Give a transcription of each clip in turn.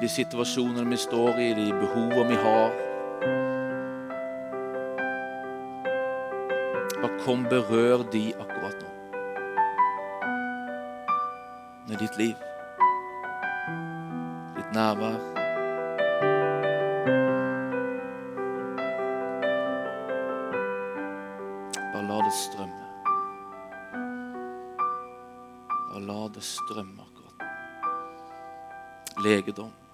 de situasjonene vi står i, de behovene vi har. Bare kom, berør de akkurat nå. Med ditt liv, ditt nærvær. Bare la det strømme. Bare la det strømme akkurat nå. Legedom.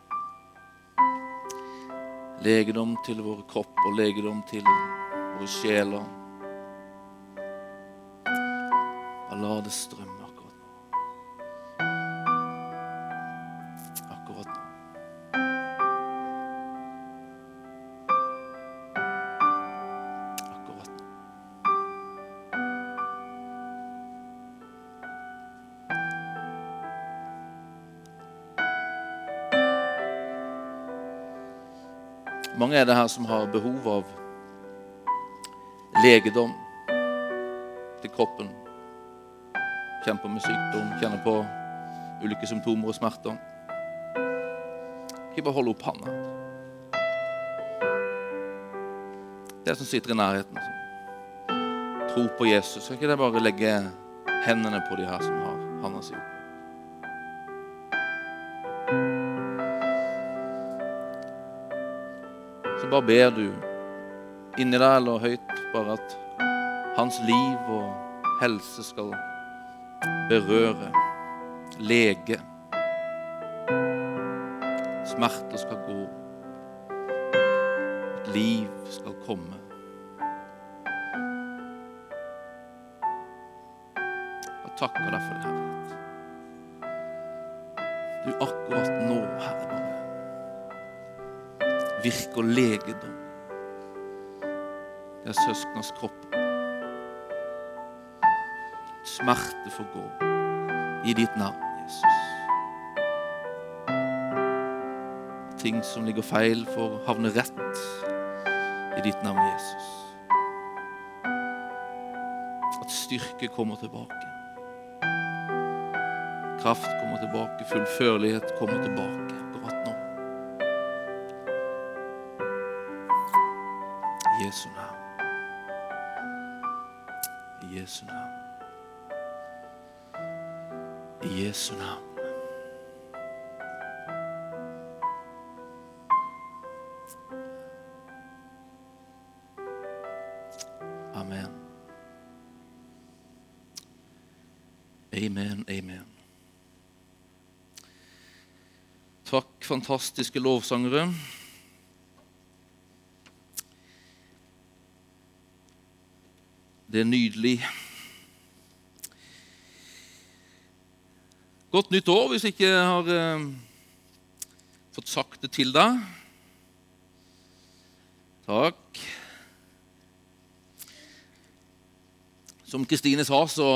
Legedom til våre kropper, legedom til våre sjeler. La det strømme Mange er det her som har behov av legedom til kroppen. Kjenner på med sykdom, kjenner på ulike symptomer og smerter. Ikke bare holde opp handa. Det som sitter i nærheten, Tro tror på Jesus, kan ikke det bare legge hendene på de her som har handa si opp? Så bare ber du inni deg eller høyt bare at hans liv og helse skal berøre, lege. Smerter skal gå. Et liv skal komme. Jeg takker deg for det, Herre. Du akkurat nå, Herre, virker legedom. Det er søsknas kropp. Smerte får gå i ditt navn, Jesus. Ting som ligger feil, får havne rett i ditt navn, Jesus. At styrke kommer tilbake. Kraft kommer tilbake, fullførlighet kommer tilbake Jesu navn. I Jesu navn. I Jesu navn. Amen. Amen, amen. Takk, fantastiske lovsangere. Det er nydelig. Godt nytt år hvis jeg ikke har eh, fått sagt det til deg. Takk. Som Kristine sa, så,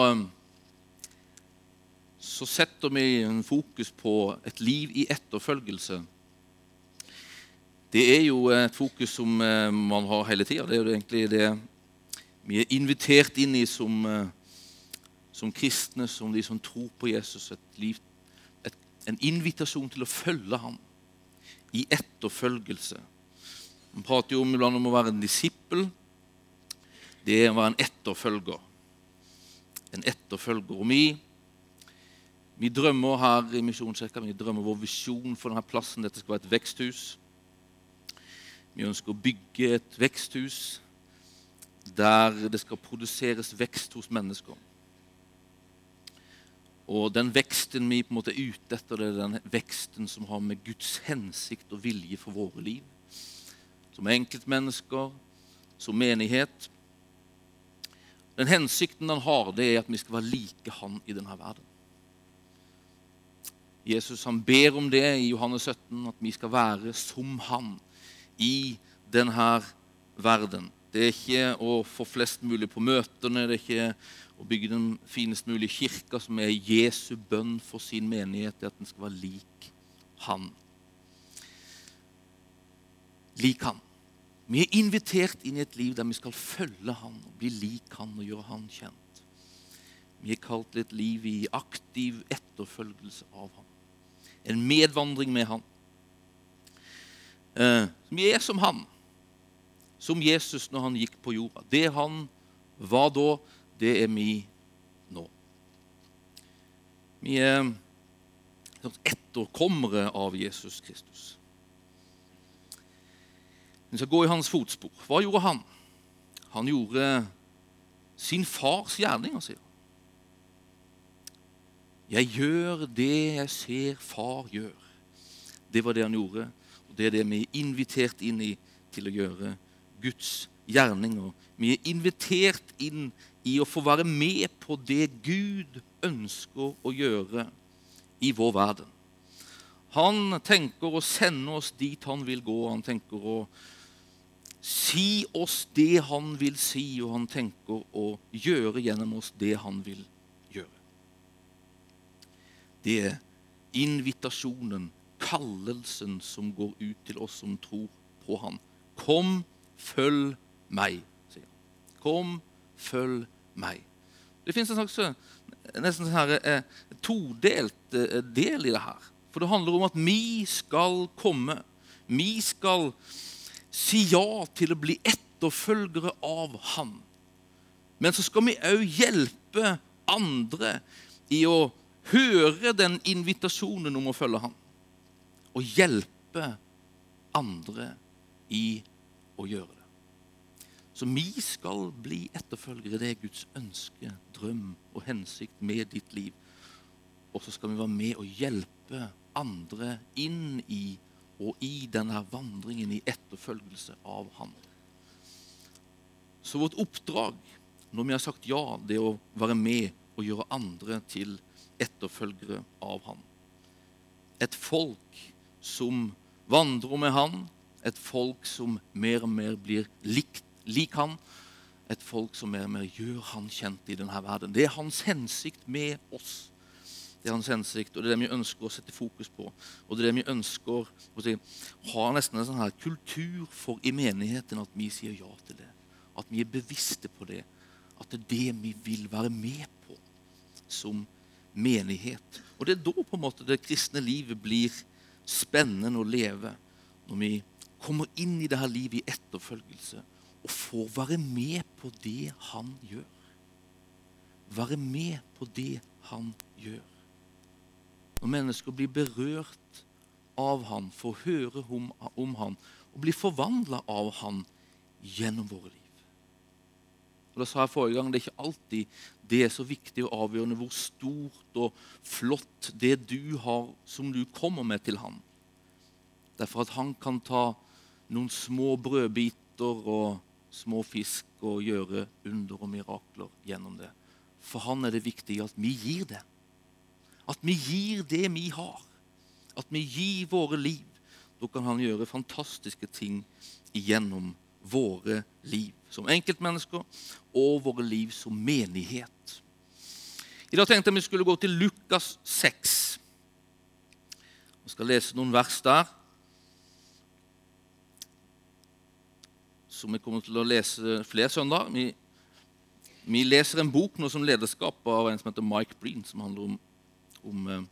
så setter vi en fokus på et liv i etterfølgelse. Det er jo et fokus som eh, man har hele tida. Det er jo egentlig det vi er invitert inn i som, eh, som kristne, som de som tror på Jesus. Et liv, et, en invitasjon til å følge ham i etterfølgelse. Man prater jo om, iblant om å være en disippel. Det er å være en etterfølger. En etterfølger. Og vi, vi drømmer her i Misjonskirka vi drømmer vår visjon for denne plassen. Dette skal være et veksthus. Vi ønsker å bygge et veksthus der det skal produseres vekst hos mennesker. Og den veksten vi på en måte er ute etter, det er den veksten som har med Guds hensikt og vilje for våre liv. Som enkeltmennesker, som menighet. Den hensikten han har, det er at vi skal være like han i denne verden. Jesus han ber om det i Johannes 17, at vi skal være som han i denne verden. Det er ikke å få flest mulig på møtene, det er ikke å bygge den finest mulige kirka, som er Jesu bønn for sin menighet, det er at den skal være lik han. Lik han. Vi er invitert inn i et liv der vi skal følge han og bli lik han og gjøre han kjent. Vi er kalt til et liv i aktiv etterfølgelse av han. En medvandring med han. Eh, vi er som han. Som Jesus når han gikk på jorda. Det han var da, det er vi nå. Vi er etterkommere av Jesus Kristus. Vi skal gå i hans fotspor. Hva gjorde han? Han gjorde sin fars gjerninger, sier han. Jeg gjør det jeg ser far gjør. Det var det han gjorde, og det er det vi er invitert inn i til å gjøre Guds gjerninger. Vi er invitert inn i å få være med på det Gud ønsker å gjøre i vår verden. Han tenker å sende oss dit han vil gå. Han tenker å si oss det han vil si, og han tenker å gjøre gjennom oss det han vil gjøre. Det er invitasjonen, kallelsen, som går ut til oss som tror på han. Kom, følg meg, sier han. Kom, følg meg. Det fins en slags nesten sånn her, eh, todelt eh, del i det her. For det handler om at vi skal komme. Vi skal si ja til å bli etterfølgere av Han. Men så skal vi òg hjelpe andre i å høre den invitasjonen om å følge Han. Og hjelpe andre i å gjøre det. Så vi skal bli etterfølgere. Det er Guds ønske, drøm og hensikt med ditt liv. Og så skal vi være med og hjelpe andre inn i og i denne vandringen i etterfølgelse av Han. Så vårt oppdrag når vi har sagt ja, det er å være med og gjøre andre til etterfølgere av Han. Et folk som vandrer med Han, et folk som mer og mer blir likt, lik Han. Et folk som mer og mer gjør Han kjent i denne verden. Det er Hans hensikt med oss. Det er hans hensikt, og det er det vi ønsker å sette fokus på. Og det er det vi ønsker å si, ha nesten en sånn her kultur for i menigheten, at vi sier ja til det. At vi er bevisste på det. At det er det vi vil være med på som menighet. Og det er da på en måte det kristne livet blir spennende å leve. Når vi kommer inn i dette livet i etterfølgelse og får være med på det han gjør. Være med på det han gjør. Når mennesker blir berørt av han, får høre om, om han og blir forvandla av han gjennom våre liv. Og da sa jeg forrige gang, Det er ikke alltid det er så viktig og avgjørende hvor stort og flott det du har som du kommer med til han. Derfor at han kan ta noen små brødbiter og små fisk og gjøre under og mirakler gjennom det. For han er det viktig at vi gir det. At vi gir det vi har. At vi gir våre liv. Da kan han gjøre fantastiske ting gjennom våre liv som enkeltmennesker og våre liv som menighet. I dag tenkte jeg vi skulle gå til Lukas 6. Vi skal lese noen vers der. Som vi kommer til å lese flere søndager. Vi, vi leser en bok nå som lederskap av en som heter Mike Breen, som handler om om eh,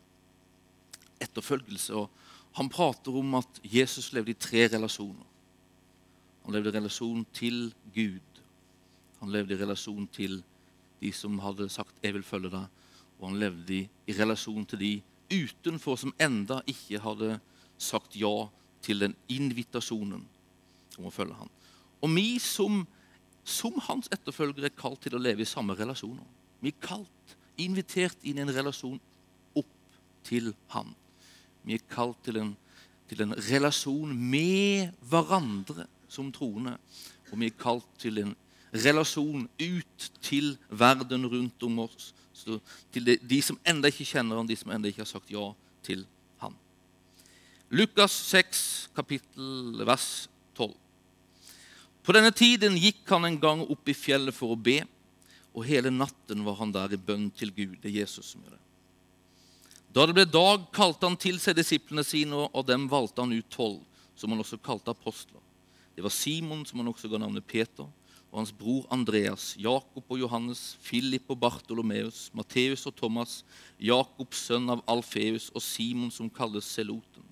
etterfølgelse. og Han prater om at Jesus levde i tre relasjoner. Han levde i relasjon til Gud. Han levde i relasjon til de som hadde sagt 'jeg vil følge deg'. Og han levde i, i relasjon til de utenfor som enda ikke hadde sagt ja til den invitasjonen om å følge ham. Og vi som, som hans etterfølgere er kalt til å leve i samme relasjoner. Vi er kalt, invitert inn i en relasjon opp til Han. Vi er kalt til en, til en relasjon med hverandre som troende. Og vi er kalt til en relasjon ut til verden rundt om oss. Til de, de som enda ikke kjenner han, de som enda ikke har sagt ja til han. Lukas 6, kapittel, vers 12. På denne tiden gikk han en gang opp i fjellet for å be, og hele natten var han der i bønn til Gud. Det er Jesus som gjør det. Da det ble dag, kalte han til seg disiplene sine, og av dem valgte han ut tolv, som han også kalte apostler. Det var Simon, som han også ga navnet Peter, og hans bror Andreas, Jakob og Johannes, Philip og Bartolomeus, Matteus og Thomas, Jakobs sønn av Alfeus og Simon som kalles Seloten,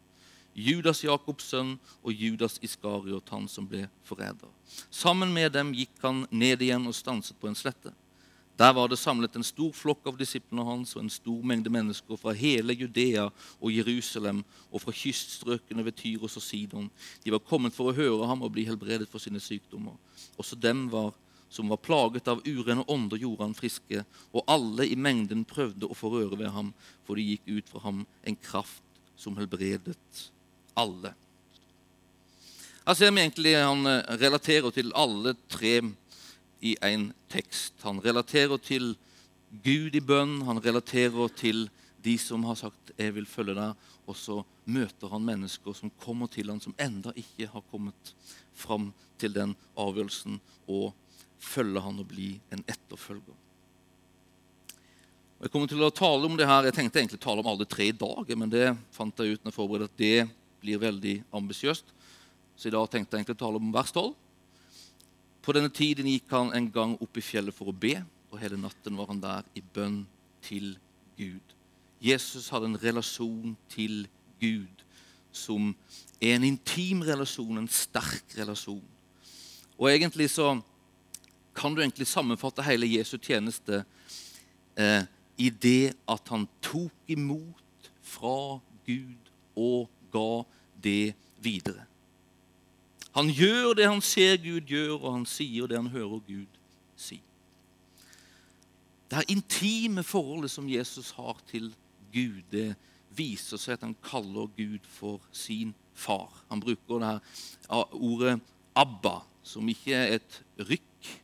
Judas Jakobs sønn og Judas Iskariot, han som ble forræder. Sammen med dem gikk han ned igjen og stanset på en slette. Der var det samlet en stor flokk av disiplene hans og en stor mengde mennesker fra hele Judea og Jerusalem og fra kyststrøkene ved Tyros og Sidon. De var kommet for å høre ham og bli helbredet for sine sykdommer. Også dem var, som var plaget av urene ånder, gjorde han friske, og alle i mengden prøvde å få røre ved ham, for det gikk ut fra ham en kraft som helbredet alle. Her ser vi egentlig Han eh, relaterer til alle tre i en tekst. Han relaterer til Gud i bønn, han relaterer til de som har sagt 'jeg vil følge deg', og så møter han mennesker som kommer til han som enda ikke har kommet fram til den avgjørelsen å følge han og bli en etterfølger. Og jeg kommer til å tale om det her, Jeg tenkte egentlig å tale om alle tre i dag, men det fant jeg ut når jeg forberedte at det blir veldig ambisiøst. Så i dag tenkte jeg egentlig å tale om vers 12. På denne tiden gikk han en gang opp i fjellet for å be, og hele natten var han der i bønn til Gud. Jesus hadde en relasjon til Gud som er en intim relasjon, en sterk relasjon. Og egentlig så kan du egentlig sammenfatte hele Jesu tjeneste eh, i det at han tok imot fra Gud og ga det videre. Han gjør det han ser Gud gjør, og han sier det han hører Gud si. Det er intime forholdet som Jesus har til Gud, det viser seg at han kaller Gud for sin far. Han bruker det her ordet 'abba', som ikke er et rykk.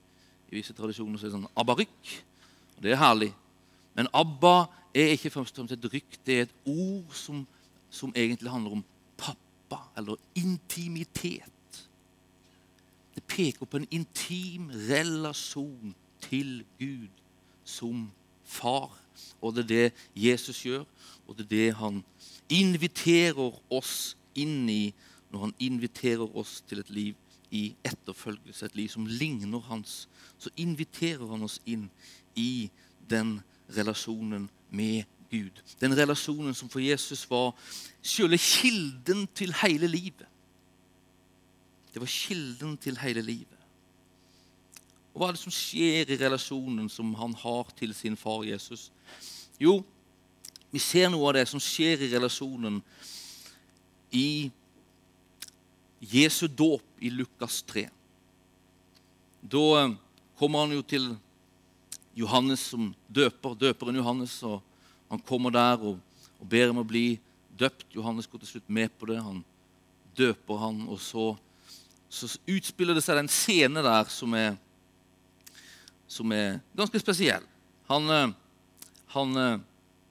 I visse tradisjoner så er det sånn abba-rykk. Det er herlig. Men 'abba' er ikke først og fremst et rykk. Det er et ord som, som egentlig handler om pappa, eller intimitet. Det peker på en intim relasjon til Gud som far. Og det er det Jesus gjør, og det er det han inviterer oss inn i når han inviterer oss til et liv i etterfølgelse, et liv som ligner hans. Så inviterer han oss inn i den relasjonen med Gud. Den relasjonen som for Jesus var selve kilden til hele livet. Det var kilden til hele livet. Og Hva er det som skjer i relasjonen som han har til sin far Jesus? Jo, vi ser noe av det som skjer i relasjonen i Jesu dåp i Lukas 3. Da eh, kommer han jo til Johannes som døper, døperen Johannes. og Han kommer der og, og ber om å bli døpt. Johannes går til slutt med på det. Han døper han, og så så utspiller det seg en scene der som er, som er ganske spesiell. Han, eh, han, eh,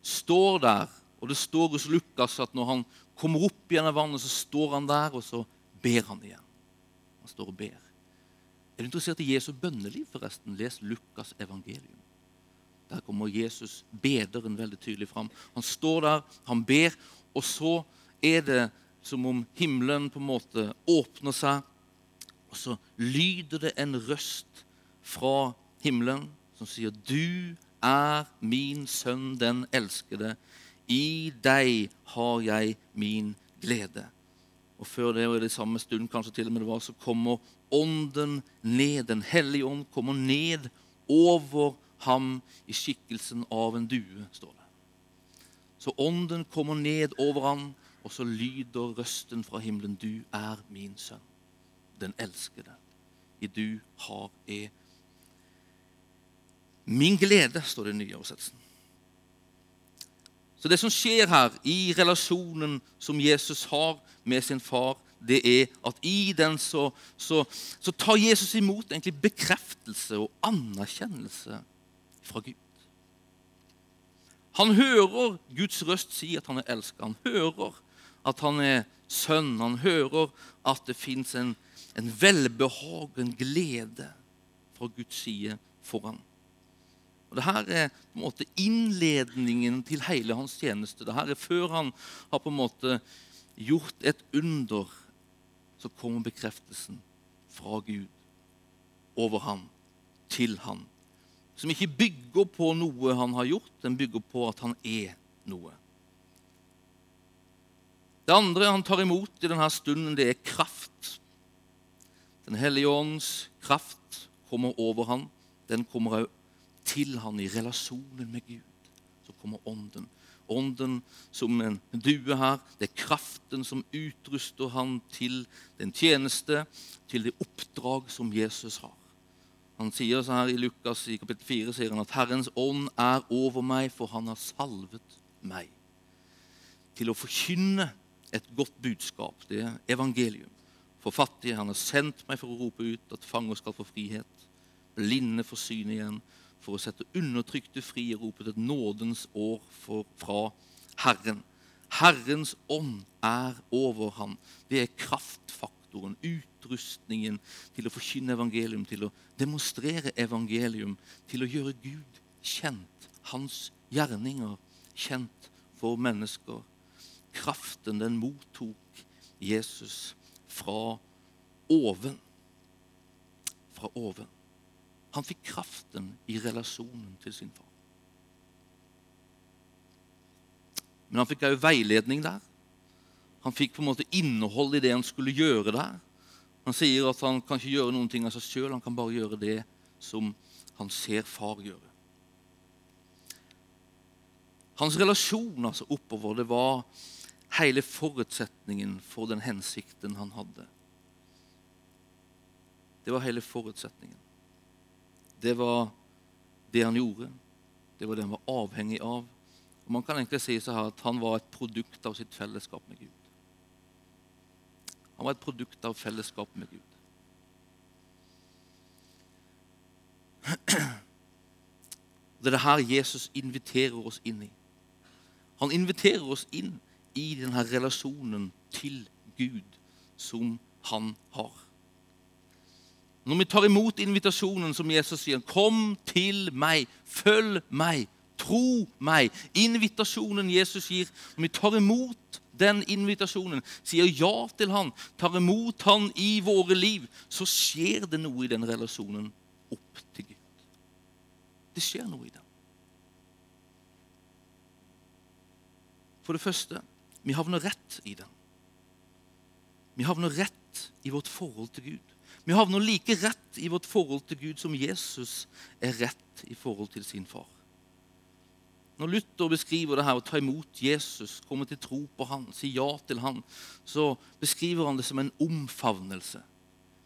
står der, og det står hos Lukas at når han kommer opp av vannet, så står han der, og så ber han igjen. Han står og ber. Er du interessert i Jesu bønneliv, forresten? Les Lukas' evangelium. Der kommer Jesus, bederen, veldig tydelig fram. Han står der, han ber, og så er det som om himmelen på en måte åpner seg, og så lyder det en røst fra himmelen som sier, 'Du er min sønn, den elskede. I deg har jeg min glede.' Og før det, og i det samme stund kanskje til og med det var, så kommer ånden ned. Den hellige ånd kommer ned over ham i skikkelsen av en due, står det. Så ånden kommer ned over ham, og så lyder røsten fra himmelen, 'Du er min sønn' den elskede. I du har jeg min glede, står det i nye. Så det som skjer her i relasjonen som Jesus har med sin far, det er at i den så, så, så tar Jesus imot egentlig bekreftelse og anerkjennelse fra Gud. Han hører Guds røst si at han er elsket. Han hører at han er sønn. Han hører at det fins en en velbehag, en glede fra Guds side for ham. Og Dette er på en måte innledningen til hele hans tjeneste. Dette er før han har på en måte gjort et under, så kommer bekreftelsen fra Gud over ham, til ham. Som ikke bygger på noe han har gjort, den bygger på at han er noe. Det andre han tar imot i denne stunden, det er kraft. Den hellige åndens kraft kommer over ham. Den kommer òg til ham i relasjonen med Gud. Så kommer ånden. Ånden som en due her. Det er kraften som utruster ham til den tjeneste, til det oppdrag som Jesus har. Han sier så her I Lukas i kapittel 4 sier han at 'Herrens ånd er over meg, for han har salvet meg' til å forkynne et godt budskap. Det er evangelium. For fattige han har sendt meg for å rope ut at fanger skal få frihet. Blinde får syn igjen for å sette undertrykte fri og rope et nådens år for, fra Herren. Herrens ånd er over ham. Det er kraftfaktoren, utrustningen til å forkynne evangelium, til å demonstrere evangelium, til å gjøre Gud kjent, hans gjerninger kjent for mennesker. Kraften, den mottok Jesus fra oven. Fra oven. Han fikk kraften i relasjonen til sin far. Men han fikk òg veiledning der. Han fikk på en måte innhold i det han skulle gjøre der. Han sier at han kan ikke gjøre noen ting av seg sjøl, han kan bare gjøre det som han ser far gjøre. Hans relasjon altså oppover, det var hele forutsetningen for den hensikten han hadde. Det var hele forutsetningen. Det var det han gjorde. Det var det han var avhengig av. Og Man kan egentlig si så her at han var et produkt av sitt fellesskap med Gud. Han var et produkt av fellesskap med Gud. Det er det her Jesus inviterer oss inn i. Han inviterer oss inn i denne relasjonen til Gud som han har. Når vi tar imot invitasjonen som Jesus sier 'Kom til meg, følg meg, tro meg' Invitasjonen Jesus gir, når vi tar imot den invitasjonen, sier ja til han, tar imot han i våre liv, så skjer det noe i den relasjonen opp til Gud. Det skjer noe i den. For det første vi havner rett i den. Vi havner rett i vårt forhold til Gud. Vi havner like rett i vårt forhold til Gud som Jesus er rett i forhold til sin far. Når Luther beskriver det her å ta imot Jesus, komme til tro på han, si ja til han, så beskriver han det som en omfavnelse.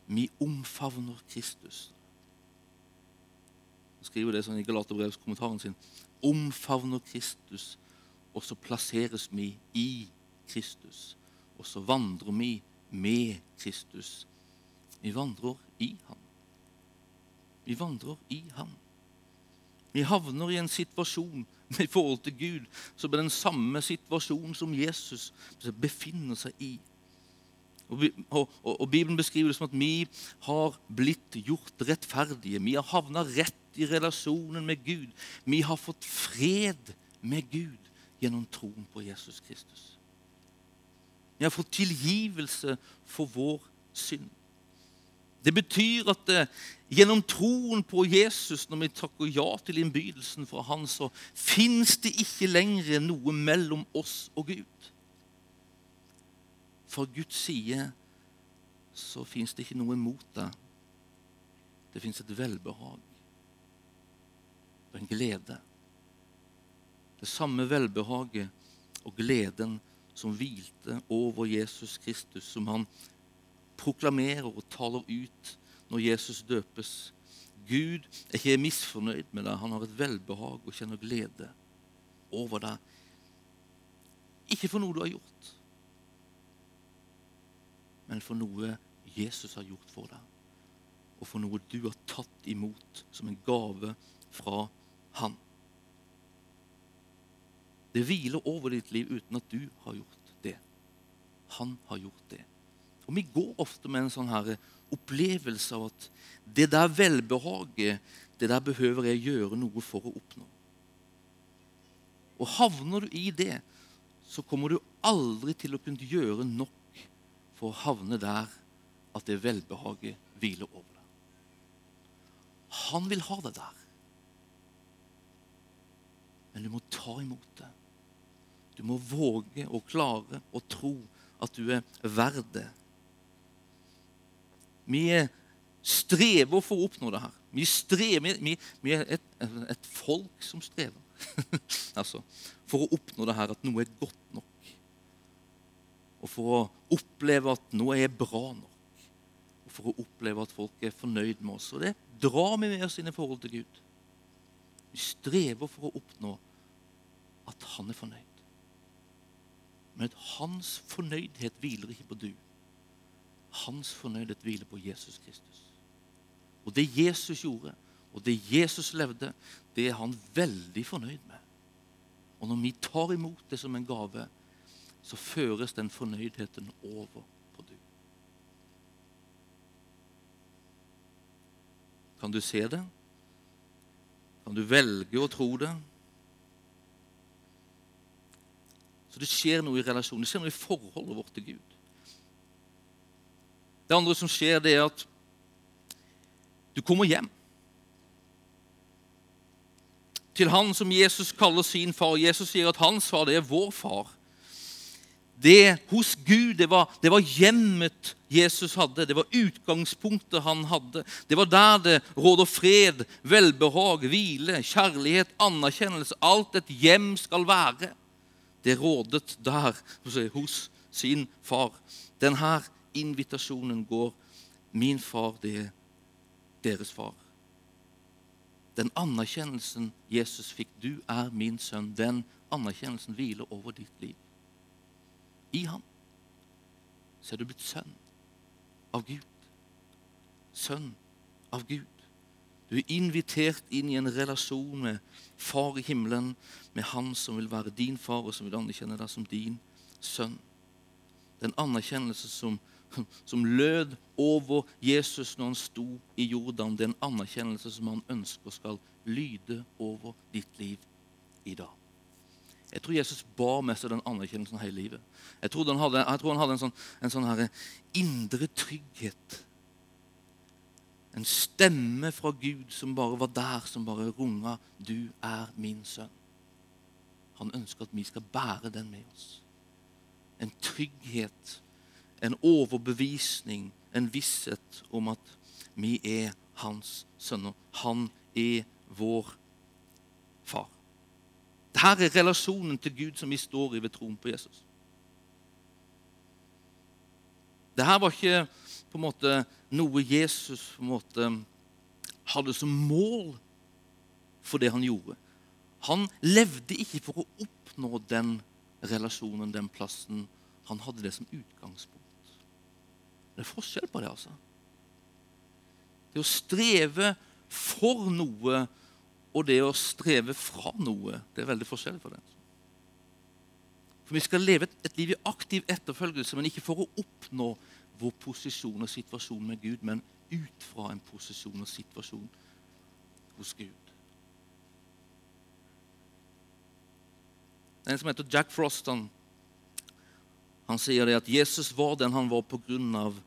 Vi omfavner Kristus. Han skriver det sånn i Galaterbrevskommentaren sin. Omfavner Kristus, og så plasseres vi i Kristus. Og så vandrer vi med Kristus vi vandrer i Han. Vi vandrer i Han. Vi havner i en situasjon i forhold til Gud som er den samme situasjonen som Jesus befinner seg i. Og, og, og, Bibelen beskriver det som at vi har blitt gjort rettferdige. Vi har havna rett i relasjonen med Gud. Vi har fått fred med Gud gjennom troen på Jesus Kristus. Vi har fått tilgivelse for vår synd. Det betyr at eh, gjennom troen på Jesus, når vi takker ja til innbydelsen fra Han, så fins det ikke lenger noe mellom oss og Gud. For Guds side så fins det ikke noe mot deg. Det fins et velbehag og en glede. Det samme velbehaget og gleden som hvilte over Jesus Kristus, som han proklamerer og taler ut når Jesus døpes. Gud er ikke misfornøyd med deg. Han har et velbehag og kjenner glede over deg. Ikke for noe du har gjort, men for noe Jesus har gjort for deg. Og for noe du har tatt imot som en gave fra Han. Det hviler over ditt liv uten at du har gjort det. Han har gjort det. Og Vi går ofte med en sånn her opplevelse av at det der velbehaget, det der behøver jeg gjøre noe for å oppnå. Og havner du i det, så kommer du aldri til å kunne gjøre nok for å havne der at det velbehaget hviler over deg. Han vil ha det der. Men du må ta imot det. Du må våge og klare å tro at du er verd det. Vi strever for å oppnå det her. Vi, strever, vi, vi er et, et, folk som strever altså, for å oppnå det her, at noe er godt nok. Og for å oppleve at noe er bra nok. Og for å oppleve at folk er fornøyd med oss. Og det drar vi med oss inn i forhold til Gud. Vi strever for å oppnå at han er fornøyd. Men at hans fornøydhet hviler ikke på du. Hans fornøydhet hviler på Jesus Kristus. Og det Jesus gjorde, og det Jesus levde, det er han veldig fornøyd med. Og når vi tar imot det som en gave, så føres den fornøydheten over på du. Kan du se det? Kan du velge å tro det? Så det skjer noe i relasjonen, det skjer noe i forholdet vårt til Gud. Det andre som skjer, det er at du kommer hjem. Til han som Jesus kaller sin far. Jesus sier at hans far, det er vår far. Det hos Gud, det var, det var, hjemmet Jesus hadde. Det var utgangspunktet han hadde. Det var der det råder fred, velbehag, hvile, kjærlighet, anerkjennelse. Alt et hjem skal være. Det rådet der hos sin far. Denne invitasjonen går min far, det er deres far. Den anerkjennelsen Jesus fikk, 'Du er min sønn', den anerkjennelsen hviler over ditt liv. I ham så er du blitt sønn av Gud. Sønn av Gud. Du er invitert inn i en relasjon med Far i himmelen, med Han som vil være din far, og som vil anerkjenne deg som din sønn. Den anerkjennelse som, som lød over Jesus når han sto i Jordan, det er en anerkjennelse som han ønsker skal lyde over ditt liv i dag. Jeg tror Jesus bar med seg den anerkjennelsen hele livet. Jeg tror han hadde, tror han hadde en sånn, en sånn her indre trygghet. En stemme fra Gud som bare var der, som bare runga 'Du er min sønn'. Han ønsker at vi skal bære den med oss. En trygghet, en overbevisning, en visshet om at vi er hans sønner. Han er vår far. Dette er relasjonen til Gud som vi står i ved troen på Jesus. Dette var ikke på en måte noe Jesus på en måte hadde som mål for det han gjorde. Han levde ikke for å oppnå den relasjonen, den plassen. Han hadde det som utgangspunkt. Det er forskjell på det, altså. Det å streve for noe og det å streve fra noe, det er veldig forskjell for det. For Vi skal leve et, liv i aktiv etterfølgelse, men ikke for å oppnå vår posisjon og situasjon med Gud, men ut fra en posisjon og situasjon hos Gud. En som heter Jack Frost, han sier det at Jesus var den han var av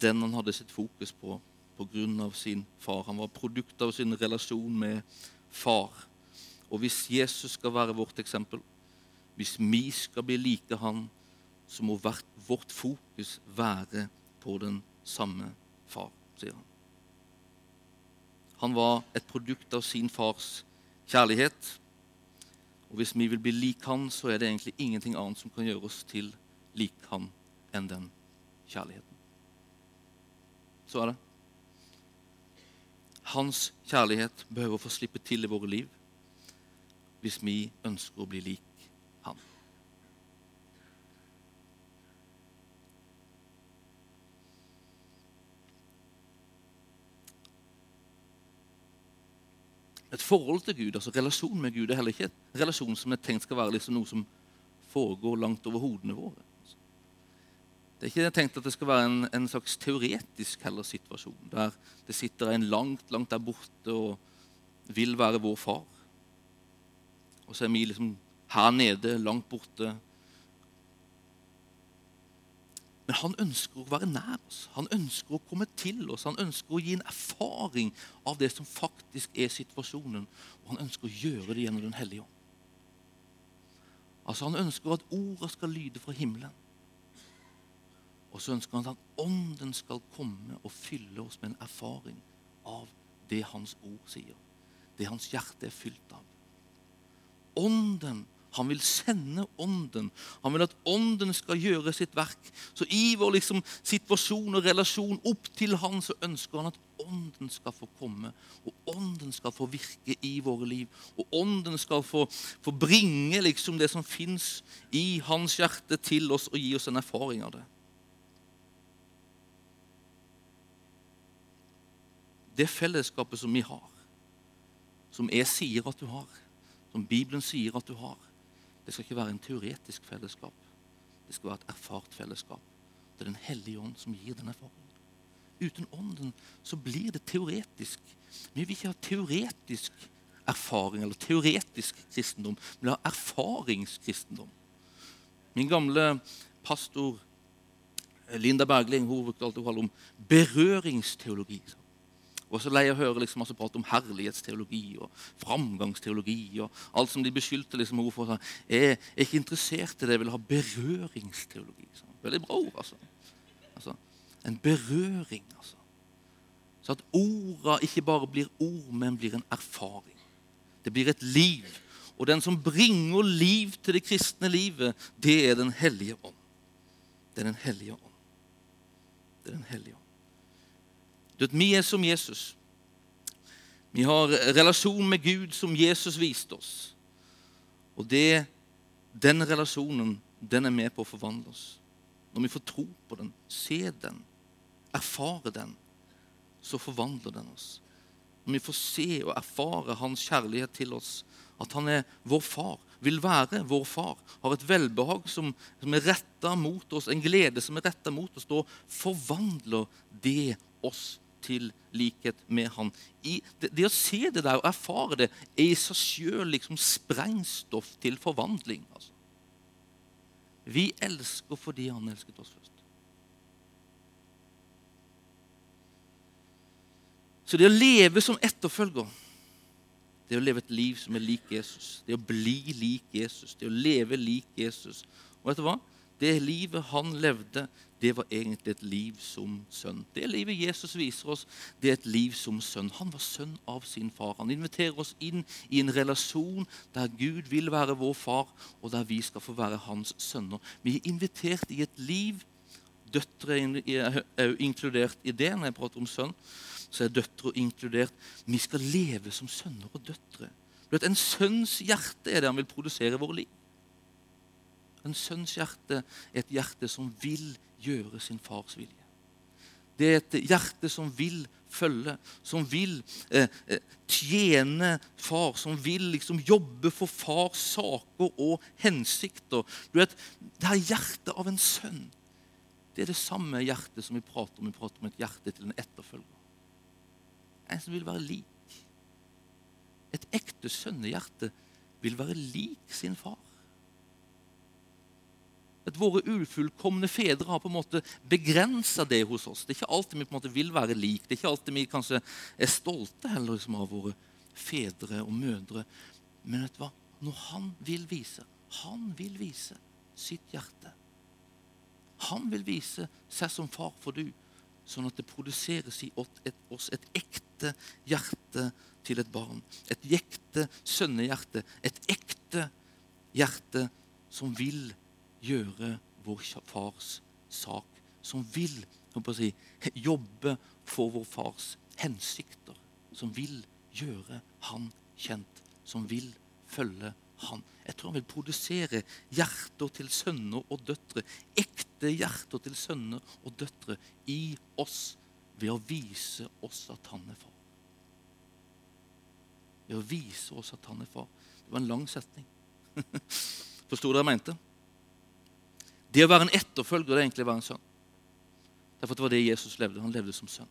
den han hadde sitt fokus på pga. sin far. Han var produkt av sin relasjon med far. Og hvis Jesus skal være vårt eksempel, hvis vi skal bli like han, så må vårt fokus være på den samme far, sier han. Han var et produkt av sin fars kjærlighet. Og hvis vi vil bli lik han, så er det egentlig ingenting annet som kan gjøre oss til lik han enn den kjærligheten. Så er det. Hans kjærlighet behøver å få slippe til i våre liv hvis vi ønsker å bli lik Han. Et forhold til Gud, altså relasjon med Gud, er heller ikke en relasjon som er tenkt skal være liksom noe som foregår langt over hodene våre. Det er ikke tenkt at det skal være en, en slags teoretisk heller situasjon, der det sitter en langt, langt der borte og vil være vår far. Og så er vi liksom her nede, langt borte. Men han ønsker å være nær oss. Han ønsker å komme til oss. Han ønsker å gi en erfaring av det som faktisk er situasjonen. Og han ønsker å gjøre det gjennom Den hellige ånd. Altså Han ønsker at orda skal lyde fra himmelen. Og så ønsker han at Ånden skal komme og fylle oss med en erfaring av det Hans ord sier. Det Hans hjerte er fylt av. Ånden han vil sende Ånden. Han vil at Ånden skal gjøre sitt verk. Så i vår liksom, situasjon og relasjon opp til Han så ønsker han at Ånden skal få komme. Og Ånden skal få virke i våre liv. Og Ånden skal få, få bringe liksom, det som fins i Hans hjerte, til oss og gi oss en erfaring av det. Det fellesskapet som vi har, som jeg sier at du har, som Bibelen sier at du har, det skal ikke være en teoretisk fellesskap. Det skal være et erfart fellesskap. Det er Den hellige ånd som gir den erfaringen. Uten ånden så blir det teoretisk. Vi vil ikke ha teoretisk erfaring eller teoretisk kristendom, Vi vil ha erfaringskristendom. Min gamle pastor Linda Bergling hun brukte det om berøringsteologi. Og så lei å høre liksom masse prat om herlighetsteologi og framgangsteologi. og alt som de beskyldte liksom henne for. Jeg er ikke interessert i det, jeg vil ha berøringsteologi. Så. Veldig bra ord, altså. altså. En berøring, altså. Så at orda ikke bare blir ord, men blir en erfaring. Det blir et liv. Og den som bringer liv til det kristne livet, det er Den hellige ånd. Det er Den hellige ånd. Det er Den hellige ånd. Du vet, Vi er som Jesus. Vi har relasjon med Gud som Jesus viste oss. Og det, den relasjonen den er med på å forvandle oss. Når vi får tro på den, se den, erfare den, så forvandler den oss. Når vi får se og erfare Hans kjærlighet til oss, at Han er vår far, vil være vår far, har et velbehag som, som er retta mot oss, en glede som er retta mot oss, da forvandler det oss til likhet med han. I, det, det, å se det der og erfare det er i seg sjøl liksom sprengstoff til forvandling. Altså. Vi elsker fordi han elsket oss først. Så det å leve som etterfølger, det å leve et liv som er lik Jesus, det å bli lik Jesus, det å leve lik Jesus Og vet du hva? Det livet han levde, det var egentlig et liv som sønn. Det livet Jesus viser oss, det er et liv som sønn. Han var sønn av sin far. Han inviterer oss inn i en relasjon der Gud vil være vår far, og der vi skal få være hans sønner. Vi er invitert i et liv. Døtre er også inkludert i det. Når jeg prater om sønn, så er døtre inkludert. Vi skal leve som sønner og døtre. En sønns hjerte er det han vil produsere i våre liv. En sønns hjerte er et hjerte som vil gjøre sin fars vilje. Det er et hjerte som vil følge, som vil eh, eh, tjene far, som vil liksom jobbe for fars saker og hensikter. Du vet, Det er hjertet av en sønn. Det er det samme hjertet som vi prater om. Vi prater om et hjerte til en etterfølger. En som vil være lik. Et ekte sønnehjerte vil være lik sin far at våre ufullkomne fedre har på en måte begrensa det hos oss. Det er ikke alltid vi på en måte vil være lik. Det er ikke alltid vi kanskje er stolte heller liksom, av våre fedre og mødre. Men vet du hva? Når han vil vise, han vil vise sitt hjerte. Han vil vise seg som far for du, sånn at det produseres i oss et ekte hjerte til et barn. Et ekte sønnehjerte. Et ekte hjerte som vil vise gjøre vår fars sak, som vil si, jobbe for vår fars hensikter, som vil gjøre han kjent, som vil følge han. Jeg tror han vil produsere hjerter til sønner og døtre, ekte hjerter til sønner og døtre, i oss ved å vise oss at han er far. Ved å vise oss at han er far. Det var en lang setning. Forsto dere hva jeg mente? Det å være en etterfølger det er egentlig å være en sønn. Derfor det var det Jesus levde. Han levde som sønn.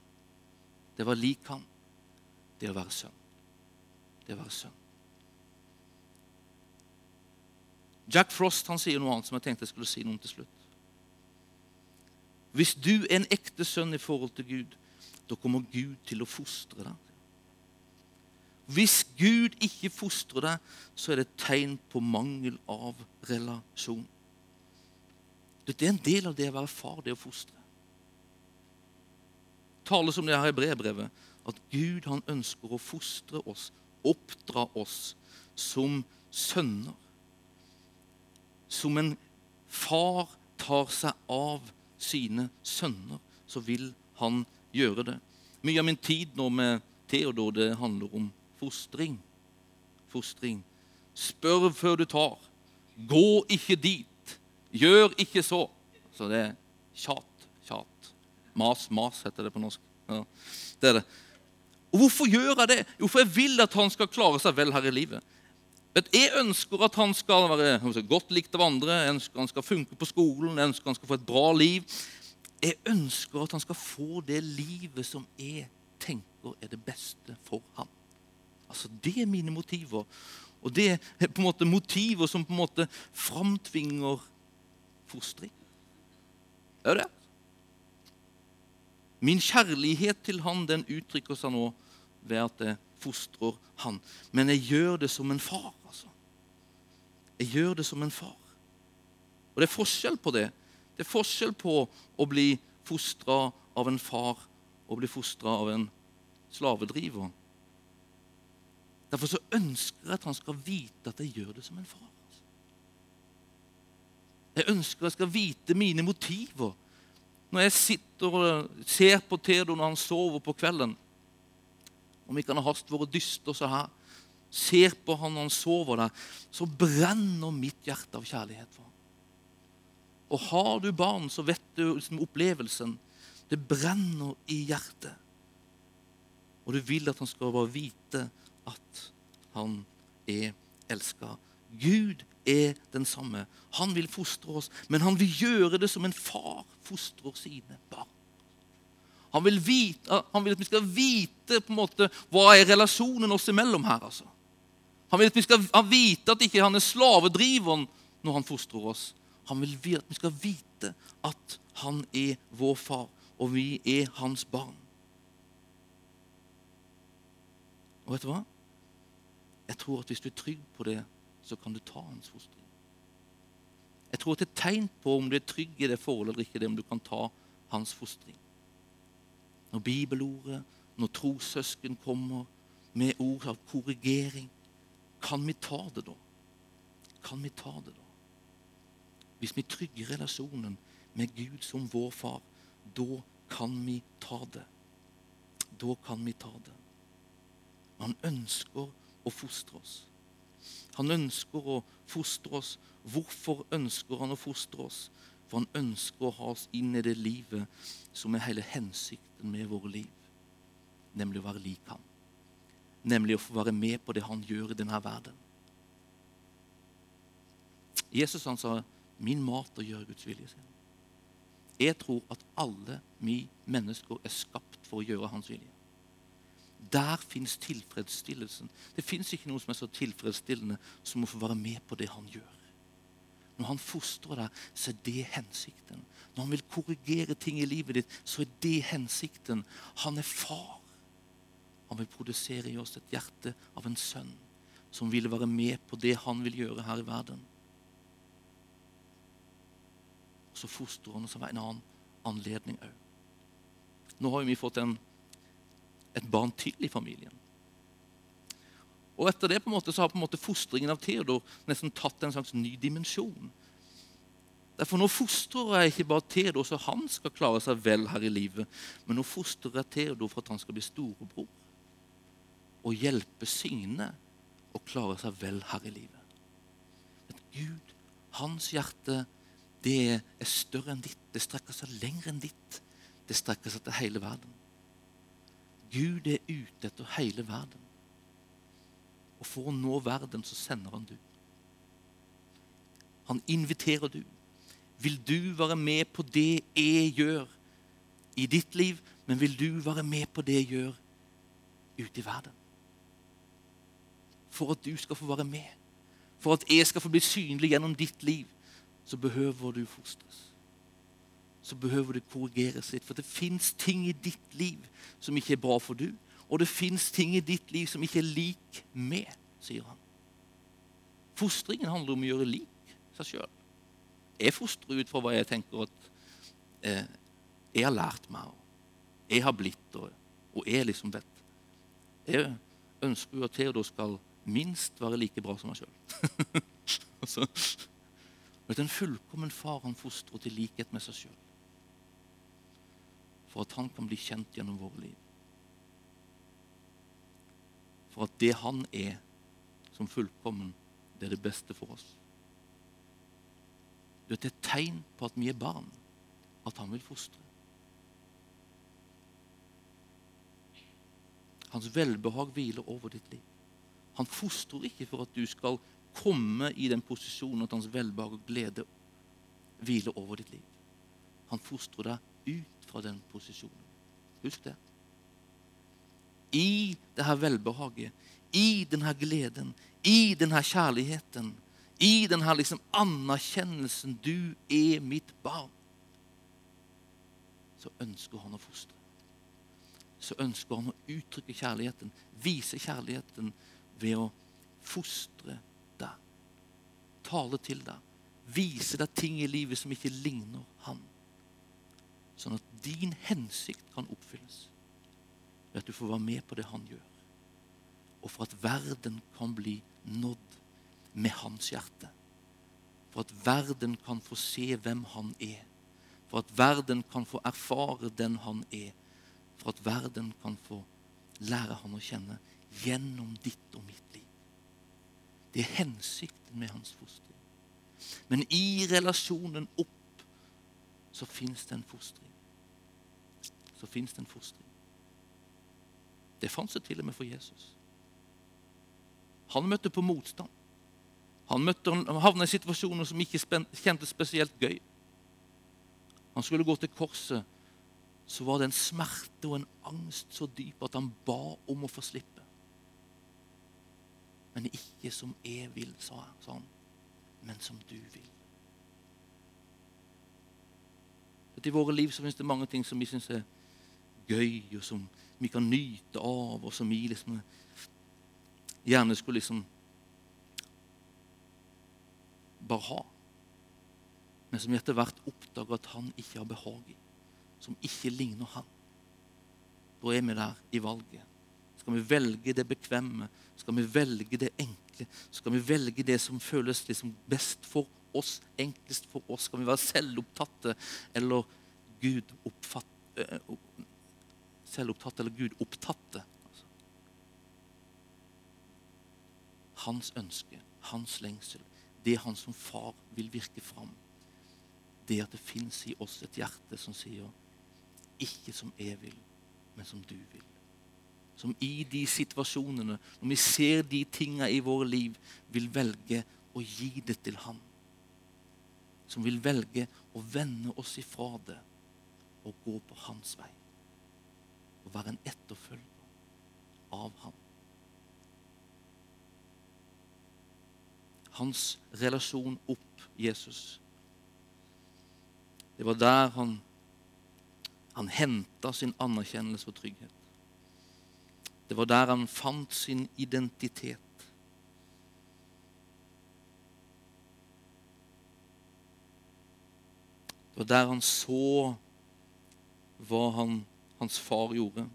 Det var lik ham, Det å være sønn. Det å være sønn. Jack Frost han sier noe annet som jeg tenkte jeg skulle si noe om til slutt. Hvis du er en ekte sønn i forhold til Gud, da kommer Gud til å fostre deg. Hvis Gud ikke fostrer deg, så er det et tegn på mangel av relasjon. Det er en del av det å være far, det å fostre. Tales om det her i brevbrevet, at Gud han ønsker å fostre oss, oppdra oss, som sønner. Som en far tar seg av sine sønner, så vil han gjøre det. Mye av min tid nå med Theodor det handler om fostring. Fostring. Spør før du tar. Gå ikke dit. Gjør ikke så. Så det er tjat, tjat. Mas, mas heter det på norsk. Ja, det er det. Og Hvorfor gjør jeg det? Jo, for jeg vil at han skal klare seg vel her i livet. Jeg ønsker at han skal være godt likt av andre, jeg ønsker han skal funke på skolen, jeg ønsker han skal få et bra liv. Jeg ønsker at han skal få det livet som jeg tenker er det beste for ham. Altså, Det er mine motiver. Og det er på en måte motiver som på en måte framtvinger fostring. Det er det. Min kjærlighet til han den uttrykker seg nå ved at jeg fostrer han. Men jeg gjør det som en far. altså. Jeg gjør det som en far. Og det er forskjell på det. Det er forskjell på å bli fostra av en far og bli fostra av en slavedriver. Derfor så ønsker jeg at han skal vite at jeg gjør det som en far. Jeg ønsker jeg skal vite mine motiver når jeg sitter og ser på Theodor når han sover på kvelden Om ikke han har hast vært dyster så her, ser på han når han sover der, så brenner mitt hjerte av kjærlighet for ham. Og har du barn, så vet du liksom opplevelsen. Det brenner i hjertet. Og du vil at han skal bare vite at han er elska. Gud er den samme. Han vil fostre oss, men han vil gjøre det som en far fostrer sine barn. Han vil, vite, han vil at vi skal vite på en måte, hva er relasjonen oss imellom her. altså. Han vil at vi skal vite at ikke han er slavedriveren når han fostrer oss. Han vil at vi skal vite at han er vår far, og vi er hans barn. Og vet du hva? Jeg tror at hvis du er trygg på det, så kan du ta hans fostring. Jeg tror at det er tegn på om du er trygg i det forholdet eller ikke, det om du kan ta hans fostring. Når bibelordet, når trossøsken kommer med ord av korrigering, kan vi ta det da? Kan vi ta det da? Hvis vi trygger relasjonen med Gud som vår far, da kan vi ta det. Da kan vi ta det. Han ønsker å fostre oss. Han ønsker å fostre oss. Hvorfor ønsker han å fostre oss? For han ønsker å ha oss inn i det livet som er hele hensikten med våre liv. Nemlig å være lik ham. Nemlig å få være med på det han gjør i denne verden. Jesus han sa, 'Min mat å gjøre Guds vilje'. sin. Jeg tror at alle vi mennesker er skapt for å gjøre hans vilje. Der fins tilfredsstillelsen. Det fins ikke noe som er så tilfredsstillende som å få være med på det han gjør. Når han fostrer deg, så er det hensikten. Når han vil korrigere ting i livet ditt, så er det hensikten. Han er far. Han vil produsere i oss et hjerte av en sønn som vil være med på det han vil gjøre her i verden. Og så fostrer han oss av en annen anledning òg. Nå har vi fått en et barn til i familien. Og etter det på en måte så har på en måte fostringen av Theodor nesten tatt en slags ny dimensjon. Derfor Nå fostrer jeg ikke bare Theodor så han skal klare seg vel her i livet, men nå fostrer jeg Theodor for at han skal bli storebror og hjelpe Signe å klare seg vel her i livet. At Gud, hans hjerte, det er større enn ditt. Det strekker seg lenger enn ditt. Det strekker seg til hele verden. Gud er ute etter hele verden. Og for å nå verden så sender han du. Han inviterer du. Vil du være med på det jeg gjør i ditt liv, men vil du være med på det jeg gjør ute i verden? For at du skal få være med, for at jeg skal få bli synlig gjennom ditt liv, så behøver du fostres så behøver det korrigeres litt. For det fins ting i ditt liv som ikke er bra for du, Og det fins ting i ditt liv som ikke er lik med, sier han. Fostringen handler om å gjøre lik seg sjøl. Jeg fostrer ut fra hva jeg tenker at eh, jeg har lært meg, og jeg har blitt, og, og jeg liksom vet. Jeg ønsker jo at Theodor skal minst være like bra som meg sjøl. altså, en fullkommen far han fostrer til likhet med seg sjøl. For at han kan bli kjent gjennom våre liv. For at det han er som fullkommen, det er det beste for oss. Det er et tegn på at vi er barn, at han vil fostre. Hans velbehag hviler over ditt liv. Han fostrer ikke for at du skal komme i den posisjonen at hans velbehag og glede hviler over ditt liv. Han fostrer deg ut fra den posisjonen. Husk det. I det her velbehaget, i den her gleden, i den her kjærligheten, i denne liksom anerkjennelsen 'Du er mitt barn', så ønsker han å fostre. Så ønsker han å uttrykke kjærligheten, vise kjærligheten ved å fostre deg, tale til deg, vise deg ting i livet som ikke ligner han. Sånn at din hensikt kan oppfylles ved at du får være med på det han gjør. Og for at verden kan bli nådd med hans hjerte. For at verden kan få se hvem han er. For at verden kan få erfare den han er. For at verden kan få lære han å kjenne gjennom ditt og mitt liv. Det er hensikten med hans foster. Men i relasjonen opp så fins det en fostring. Så fins det en fostring. Det fantes det til og med for Jesus. Han møtte på motstand. Han, møtte, han havna i situasjoner som ikke kjentes spesielt gøy. Han skulle gå til korset, så var det en smerte og en angst så dyp at han ba om å få slippe. Men ikke som jeg vil, sa han, men som du vil. I våre liv så finnes det mange ting som vi syns er gøy, og som vi kan nyte av, og som vi liksom gjerne skulle liksom bare ha. Men som vi etter hvert oppdager at han ikke har behag i. Som ikke ligner han. Da er vi der i valget. Skal vi velge det bekvemme? Skal vi velge det enkle? Skal vi velge det som føles liksom best for oss, enklest for oss? Kan vi være selvopptatte eller Gud oppfatt, uh, selvopptatte eller Gud opptatte? Hans ønske, hans lengsel, det han som far vil virke fram, det at det fins i oss et hjerte som sier 'ikke som jeg vil, men som du vil'. Som i de situasjonene, når vi ser de tinga i våre liv, vil velge å gi det til Han. Som vil velge å vende oss ifra det og gå på hans vei. Og være en etterfølger av ham. hans relasjon opp Jesus. Det var der han, han henta sin anerkjennelse og trygghet. Det var der han fant sin identitet. Det var der han så hva han, hans far gjorde.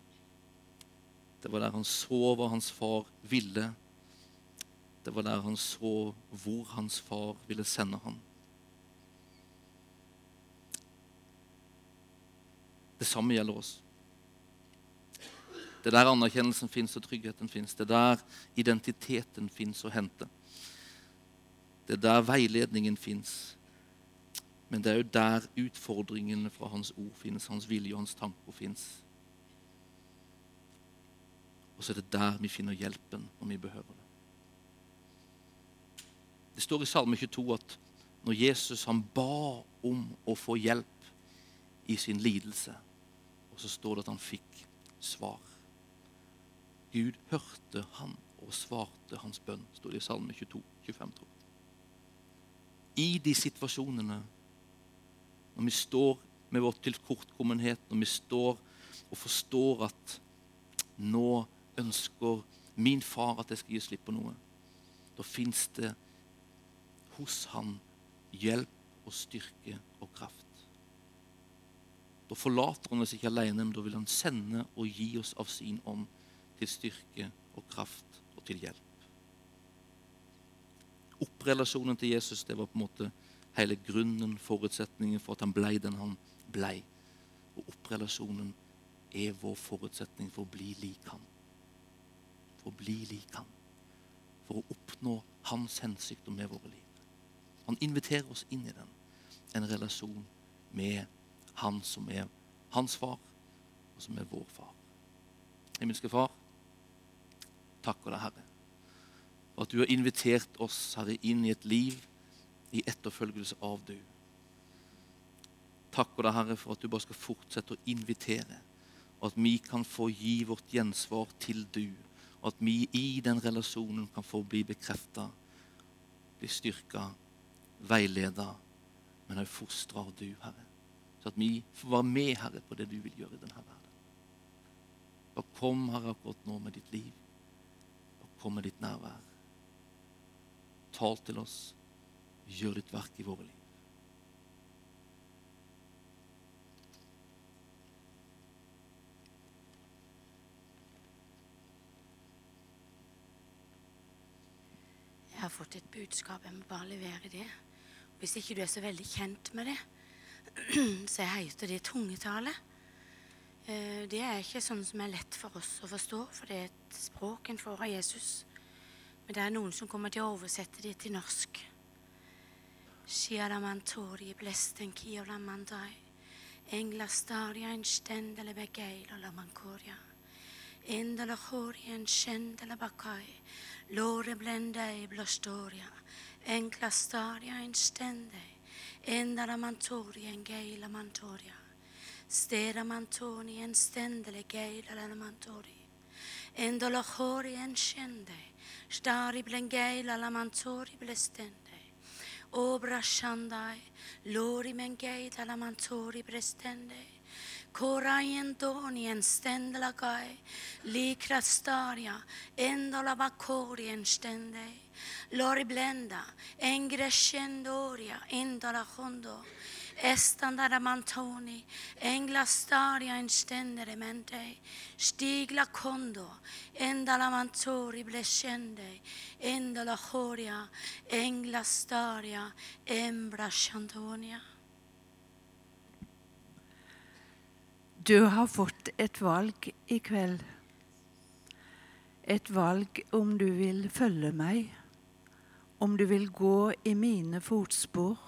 Det var der han så hva hans far ville det var der han så hvor hans far ville sende ham. Det samme gjelder oss. Det er der anerkjennelsen fins og tryggheten fins. Det er der identiteten fins å hente. Det er der veiledningen fins. Men det er jo der utfordringene fra hans ord finnes, hans vilje og hans tanker fins. Og så er det der vi finner hjelpen når vi behøver det. Det står i Salme 22 at når Jesus han ba om å få hjelp i sin lidelse, og så står det at han fikk svar. Gud hørte han og svarte hans bønn, står det i Salme 22, 25. Tror jeg. I de situasjonene, når vi står med vår tilkortkommenhet, når vi står og forstår at nå ønsker min far at jeg skal gi slipp på noe, da fins det hos han hjelp og styrke og kraft. Da forlater han oss ikke alene, men da vil han sende og gi oss av sin ånd til styrke og kraft og til hjelp. Opprelasjonen til Jesus det var på en måte hele grunnen, forutsetningen for at han blei den han blei. Og opprelasjonen er vår forutsetning for å bli lik han. For å bli lik han. For å oppnå hans hensikter med våre liv. Han inviterer oss inn i den. En relasjon med han som er hans far, og som er vår far. Himmelske Far, takker deg, Herre, for at du har invitert oss, Herre, inn i et liv i etterfølgelse av du. Takker deg, Herre, for at du bare skal fortsette å invitere, og at vi kan få gi vårt gjensvar til du, og at vi i den relasjonen kan få bli bekrefta, bli styrka, veileda, men òg fostra av du, Herre. Så at vi får være med, Herre, på det du vil gjøre i denne verden. Bare kom, Herre, akkurat nå med ditt liv. Bare kom med ditt nærvær. Tal til oss. Gjør ditt verk i våre liv. Jeg har fått et budskap. Jeg må bare levere det. Hvis ikke du er så veldig kjent med det, så heter det tungetale. Eh, Det er ikke sånn som er lett for oss å forstå, for det er et språk en får av Jesus. Men det er noen som kommer til å oversette det til norsk. Shiaramantori blesten kiolamandai. Engla staria en stendele og la mankoria. Endala hori en skjendele bakai. Lore blendei blostoria. Enkla staria en stendei. Endala mantori en geila mantoria. Stera mantoni en stendele geila la mantori. Endola hori en skjendei. Stari la mantori blestendei. Obra shandai, lori mengei talamantori prestende. Korayentoni en stendlakai, likrastaria, endola bakori en stende. Lori blenda, engrescendoria, endola hondo. Estandara mantoni, engla staria in stendere mente, stigla kondo, endala mantori blescende, endola horia, engla staria, embra shantonia. Du har fått et valg i kveld. Et valg om du vil følge meg, om du vil gå i mine fotspor,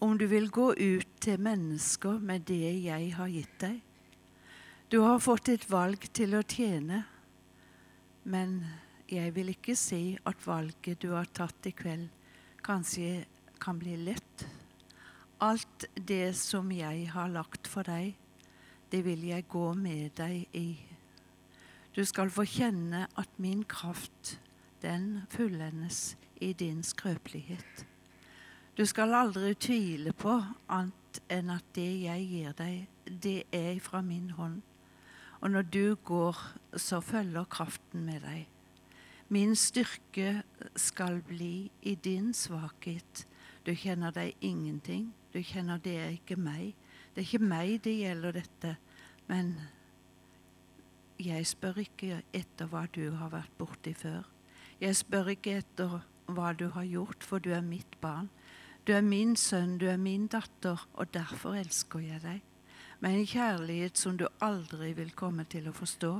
om du vil gå ut til mennesker med det jeg har gitt deg. Du har fått et valg til å tjene, men jeg vil ikke si at valget du har tatt i kveld, kanskje kan bli lett. Alt det som jeg har lagt for deg, det vil jeg gå med deg i. Du skal få kjenne at min kraft, den fullendes i din skrøpelighet. Du skal aldri tvile på annet enn at det jeg gir deg, det er fra min hånd. Og når du går, så følger kraften med deg. Min styrke skal bli i din svakhet. Du kjenner deg ingenting. Du kjenner det er ikke meg. Det er ikke meg det gjelder dette, men jeg spør ikke etter hva du har vært borti før. Jeg spør ikke etter hva du har gjort, for du er mitt barn. Du er min sønn, du er min datter, og derfor elsker jeg deg. Med en kjærlighet som du aldri vil komme til å forstå.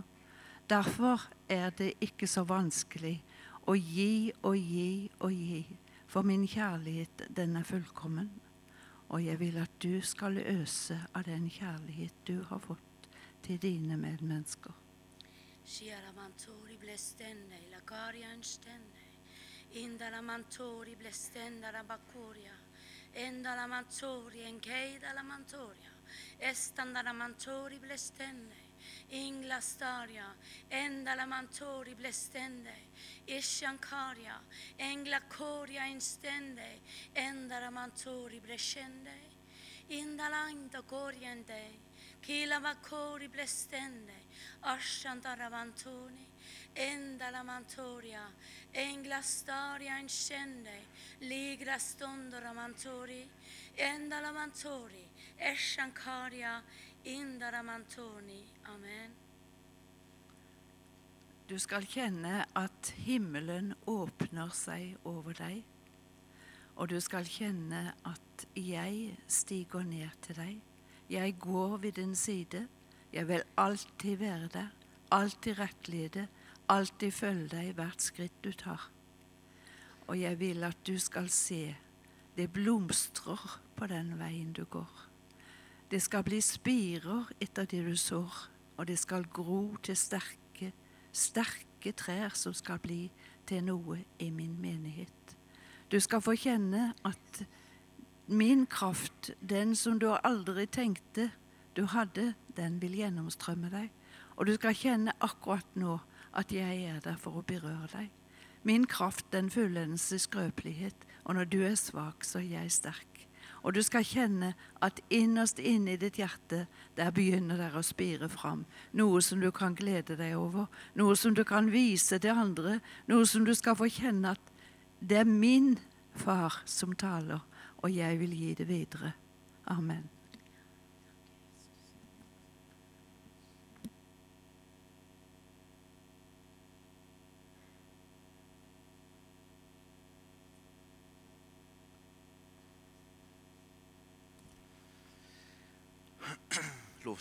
Derfor er det ikke så vanskelig å gi og gi og gi, for min kjærlighet, den er fullkommen. Og jeg vil at du skal øse av den kjærlighet du har fått til dine medmennesker. Shiara mantori blestende, la caria stende. Indala mantori blestenda la bakuria. Endala mantori enkeida la mantoria. Estandala mantori blestende. Ingla staria, endala mantori blestende. Ishankaria, engla koria instende. Endala mantori blescende. Indala inda coriente. Kila makori blestende, ashantaravantoni, endala mantoria, engla staria incende, ligra stondora mantori, endala mantori, eshankaria, indara mantoni. Amen. Du skal kjenne at himmelen åpner seg over deg. Og du skal kjenne at jeg stiger ned til deg. Jeg går ved din side. Jeg vil alltid være der, alltid rettlede, alltid følge deg hvert skritt du tar. Og jeg vil at du skal se det blomstrer på den veien du går. Det skal bli spirer etter det du sår, og det skal gro til sterke, sterke trær som skal bli til noe i min menighet. Du skal få kjenne at min kraft, den som du aldri tenkte du hadde, den vil gjennomstrømme deg. Og du skal kjenne akkurat nå at jeg er der for å berøre deg. Min kraft, den fullendes i skrøpelighet, og når du er svak, så er jeg sterk. Og du skal kjenne at innerst inne i ditt hjerte, der begynner det å spire fram. Noe som du kan glede deg over, noe som du kan vise til andre, noe som du skal få kjenne at det er min far som taler, og jeg vil gi det videre. Amen.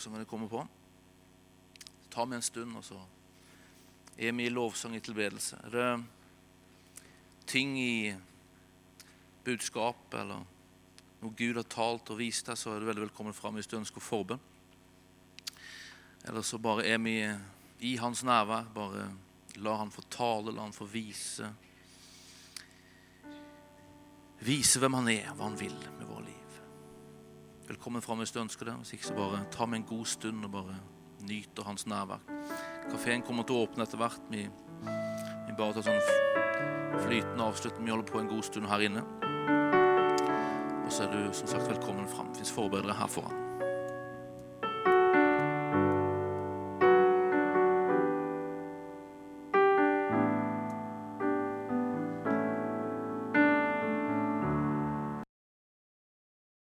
Lovsangene kommer på. Ta med en stund, og så er vi i lovsang i tilbedelse. Er det ting i budskap eller noe Gud har talt og vist deg, så er du veldig velkommen fram hvis du ønsker forbønn. Eller så bare er vi i hans nærvær. Bare la han få tale, la han få vise. Vise hvem han er, hva han vil med liv. Velkommen fram hvis du ønsker det. Hvis ikke, så bare ta med en god stund og bare nyte hans nærvær. Kafeen kommer til å åpne etter hvert. Vi, vi bare tar sånn flytende avslutning. Vi holder på en god stund her inne. Og så er du som sagt velkommen fram. Det fins forberedere her foran.